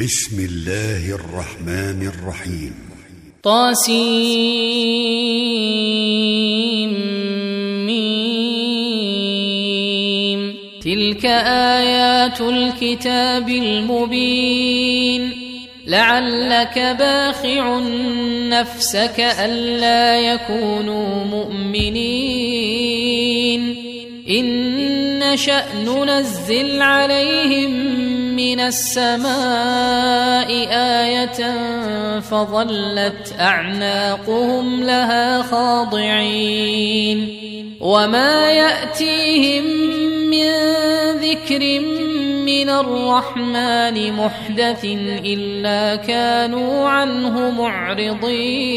بسم الله الرحمن الرحيم. طاسيم. تلك آيات الكتاب المبين. لعلك باخع نفسك ألا يكونوا مؤمنين. إن نشأ ننزل عليهم من السماء آية فظلت أعناقهم لها خاضعين وما يأتيهم من ذكر من الرحمن محدث إلا كانوا عنه معرضين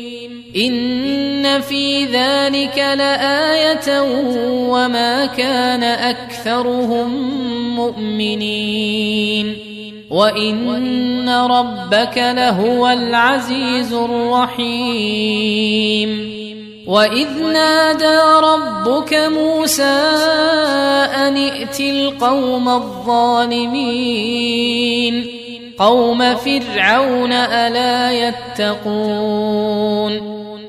إن في ذلك لآية وما كان أكثرهم مؤمنين. وإن ربك لهو العزيز الرحيم. وإذ نادى ربك موسى أن ائت القوم الظالمين. قوم فرعون ألا يتقون.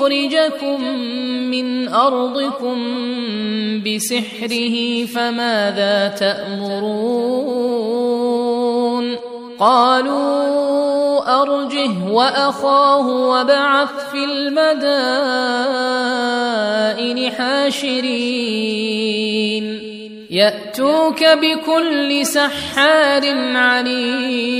يخرجكم من أرضكم بسحره فماذا تأمرون؟ قالوا أرجه وأخاه وبعث في المدائن حاشرين. يأتوك بكل سحار عليم.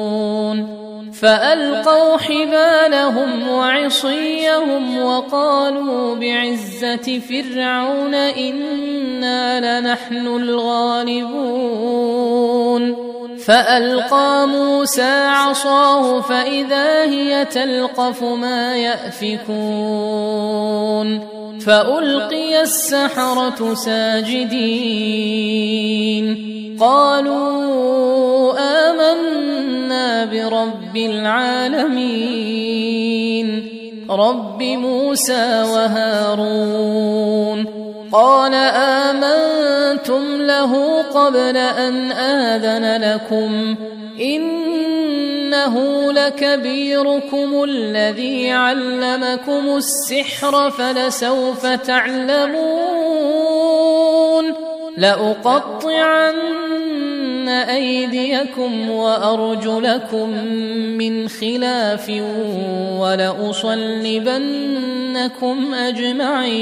فألقوا حبالهم وعصيهم وقالوا بعزة فرعون إنا لنحن الغالبون. فألقى موسى عصاه فإذا هي تلقف ما يأفكون. فألقي السحرة ساجدين. قالوا آمنا برب العالمين. رب موسى وهارون. قال آمنتم له قبل أن آذن لكم. إنه لكبيركم الذي علمكم السحر فلسوف تعلمون. لأقطعن أيديكم وأرجلكم من خلاف ولأصلبنكم أجمعين.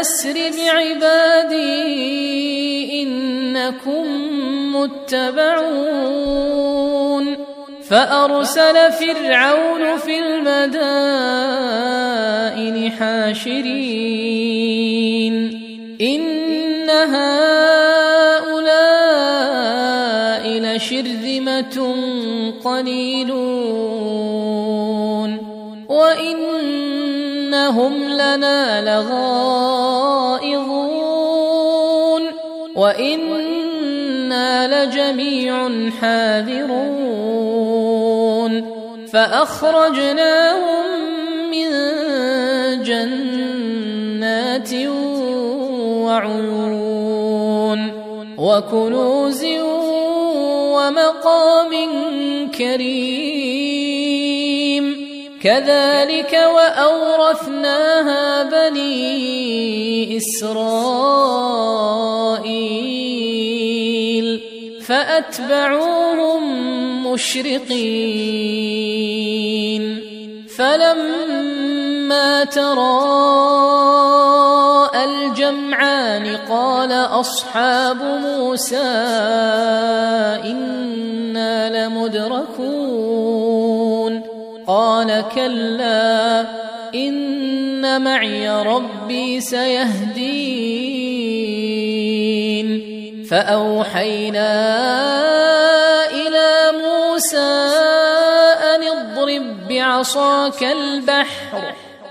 أن أسر بعبادي إنكم متبعون. فأرسل فرعون في المدائن حاشرين. إن هؤلاء لشرذمة قليلون. وإنهم لنا لغائظون وإنا لجميع حاذرون فأخرجناهم من جنات وعيون وكنوز ومقام كريم كذلك وأورثناها بني إسرائيل فأتبعوهم مشرقين فلما تراءى الجمعان قال أصحاب موسى إنا لمدركون قال كلا إن معي ربي سيهدين. فأوحينا إلى موسى أن اضرب بعصاك البحر.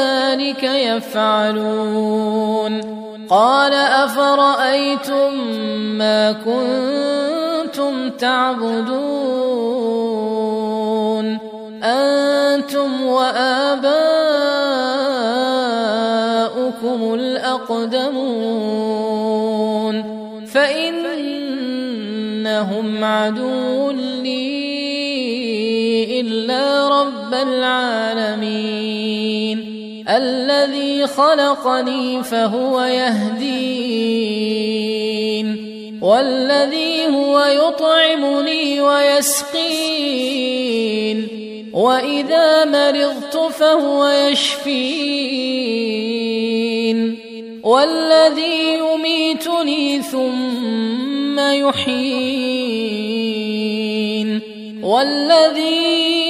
كذلك يفعلون. قال أفرأيتم ما كنتم تعبدون؟ أنتم وآباؤكم الأقدمون. فإنهم عدو الذي خلقني فهو يهدين والذي هو يطعمني ويسقين وإذا مرضت فهو يشفين والذي يميتني ثم يحيين والذي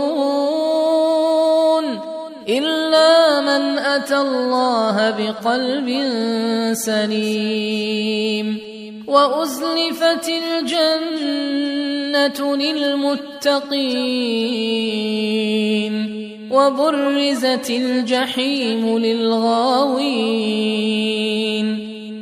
أتى الله بقلب سليم وأزلفت الجنة للمتقين وبرزت الجحيم للغاوين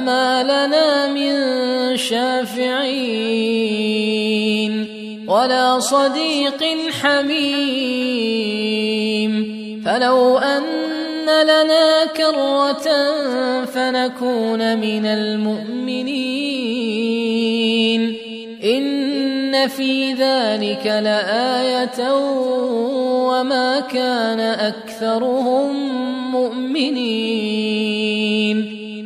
فما لنا من شافعين ولا صديق حميم فلو أن لنا كرة فنكون من المؤمنين إن في ذلك لآية وما كان أكثرهم مؤمنين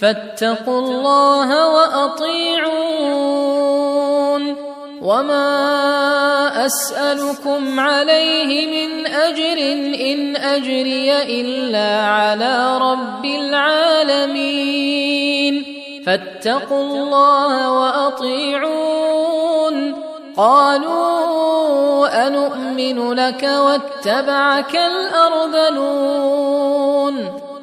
فاتقوا الله وأطيعون. وما أسألكم عليه من أجر إن أجري إلا على رب العالمين. فاتقوا الله وأطيعون. قالوا أنؤمن لك واتبعك الأرذلون.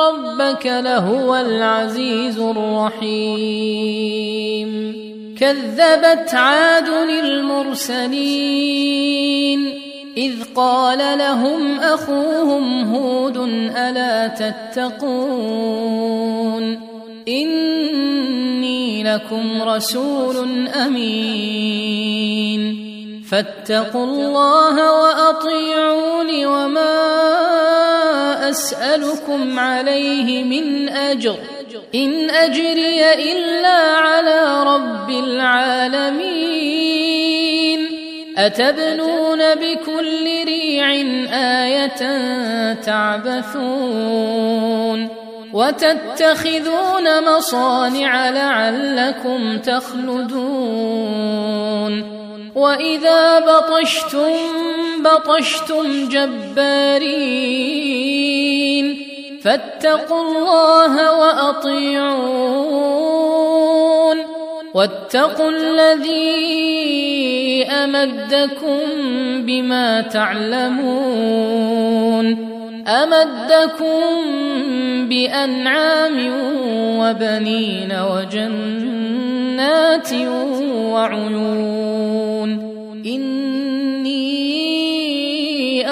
ربك لهو العزيز الرحيم. كذبت عاد المرسلين. إذ قال لهم أخوهم هود ألا تتقون؟ إني لكم رسول أمين. فاتقوا الله وأطيعون وما أسألكم عليه من أجر. إن أجري إلا على رب العالمين. أتبنون بكل ريع آية تعبثون. وتتخذون مصانع لعلكم تخلدون. واذا بطشتم بطشتم جبارين فاتقوا الله واطيعون واتقوا الذي امدكم بما تعلمون امدكم بانعام وبنين وجنات وعيون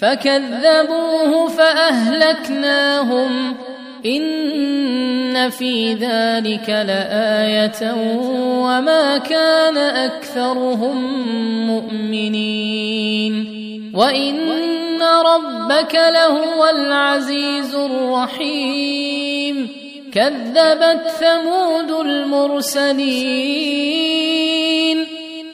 فكذبوه فأهلكناهم. إن في ذلك لآية وما كان أكثرهم مؤمنين. وإن ربك لهو العزيز الرحيم. كذبت ثمود المرسلين.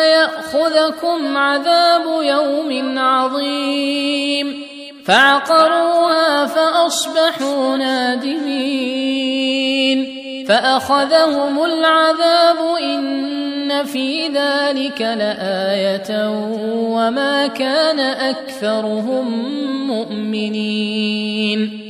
فيأخذكم عذاب يوم عظيم. فعقروها فأصبحوا نادمين. فأخذهم العذاب إن في ذلك لآية وما كان أكثرهم مؤمنين.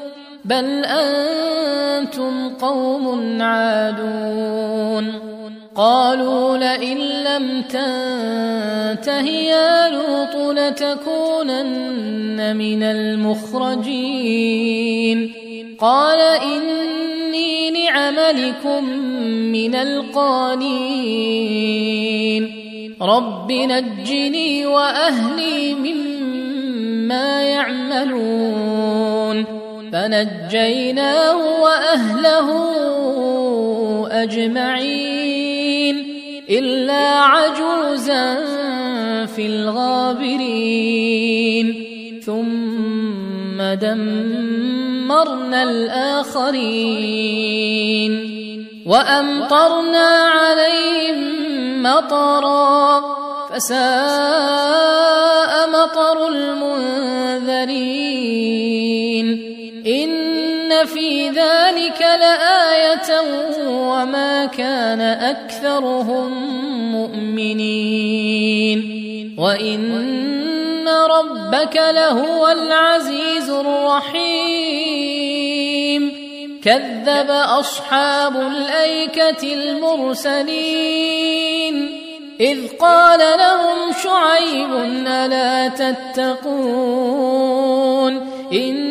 بل أنتم قوم عادون. قالوا لئن لم تنته يا لوط لتكونن من المخرجين. قال إني لعملكم من القانين. رب نجني وأهلي مما يعملون. فنجيناه وأهله أجمعين إلا عجوزا في الغابرين. ثم دمرنا الآخرين. وأمطرنا عليهم مطرا. فساء مطر المنذرين. إن في ذلك لآية وما كان أكثرهم مؤمنين. وإن ربك لهو العزيز الرحيم. كذب أصحاب الأيكة المرسلين. إذ قال لهم شعيب ألا تتقون؟ إني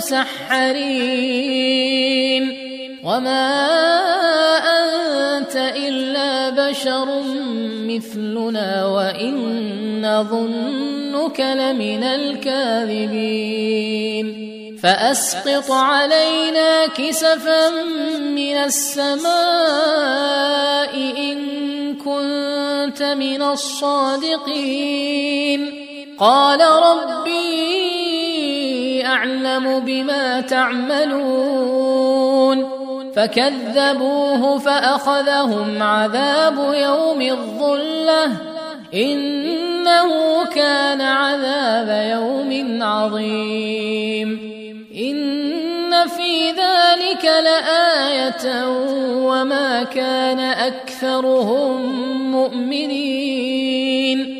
المسحرين وما أنت إلا بشر مثلنا وإن نظنك لمن الكاذبين. فأسقط علينا كسفا من السماء إن كنت من الصادقين. قال ربي أعلم بما تعملون فكذبوه فأخذهم عذاب يوم الظلة إنه كان عذاب يوم عظيم إن في ذلك لآية وما كان أكثرهم مؤمنين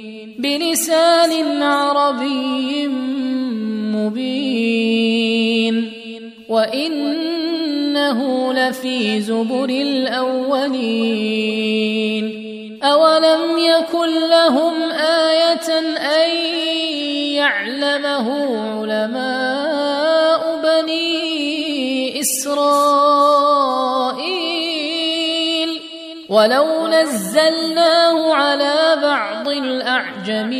بلسان عربي مبين. وإنه لفي زبر الأولين. أولم يكن لهم آية أن يعلمه علماء بني إسرائيل؟ ولو نزلناه على بعض الاعجمين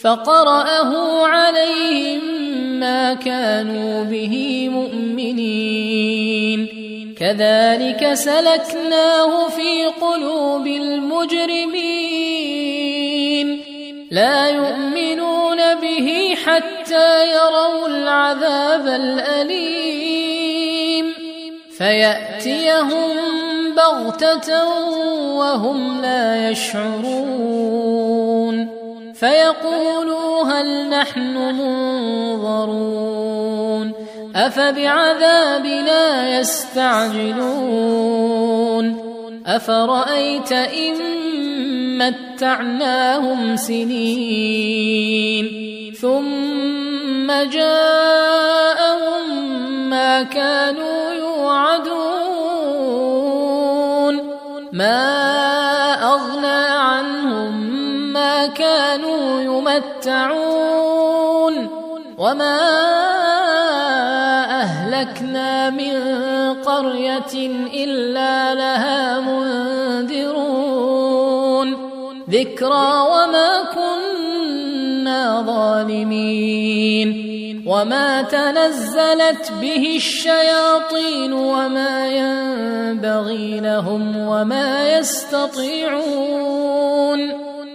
فقراه عليهم ما كانوا به مؤمنين كذلك سلكناه في قلوب المجرمين لا يؤمنون به حتى يروا العذاب الاليم فيأتيهم بغتة وهم لا يشعرون. فيقولوا هل نحن منظرون؟ أفبعذابنا يستعجلون؟ أفرأيت إن متعناهم سنين ثم جاءهم ما كانوا يوعدون. ما أغنى عنهم ما كانوا يمتعون. وما أهلكنا من قرية إلا لها منذرون. ذكرى وما كنا ظالمين. وما تنزلت به الشياطين وما ينبغي لهم وما يستطيعون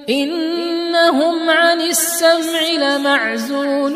إنهم عن السمع لمعزولون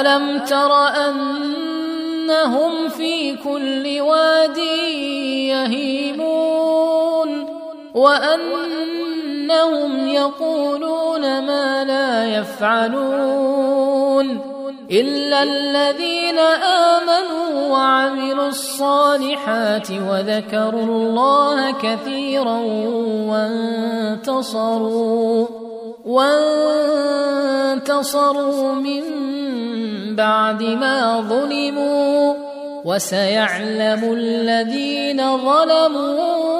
الم تر انهم في كل واد يهيمون وانهم يقولون ما لا يفعلون الا الذين امنوا وعملوا الصالحات وذكروا الله كثيرا وانتصروا وانتصروا من بعد ما ظلموا وسيعلم الذين ظلموا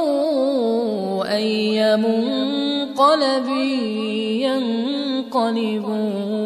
أي منقلب ينقلبون.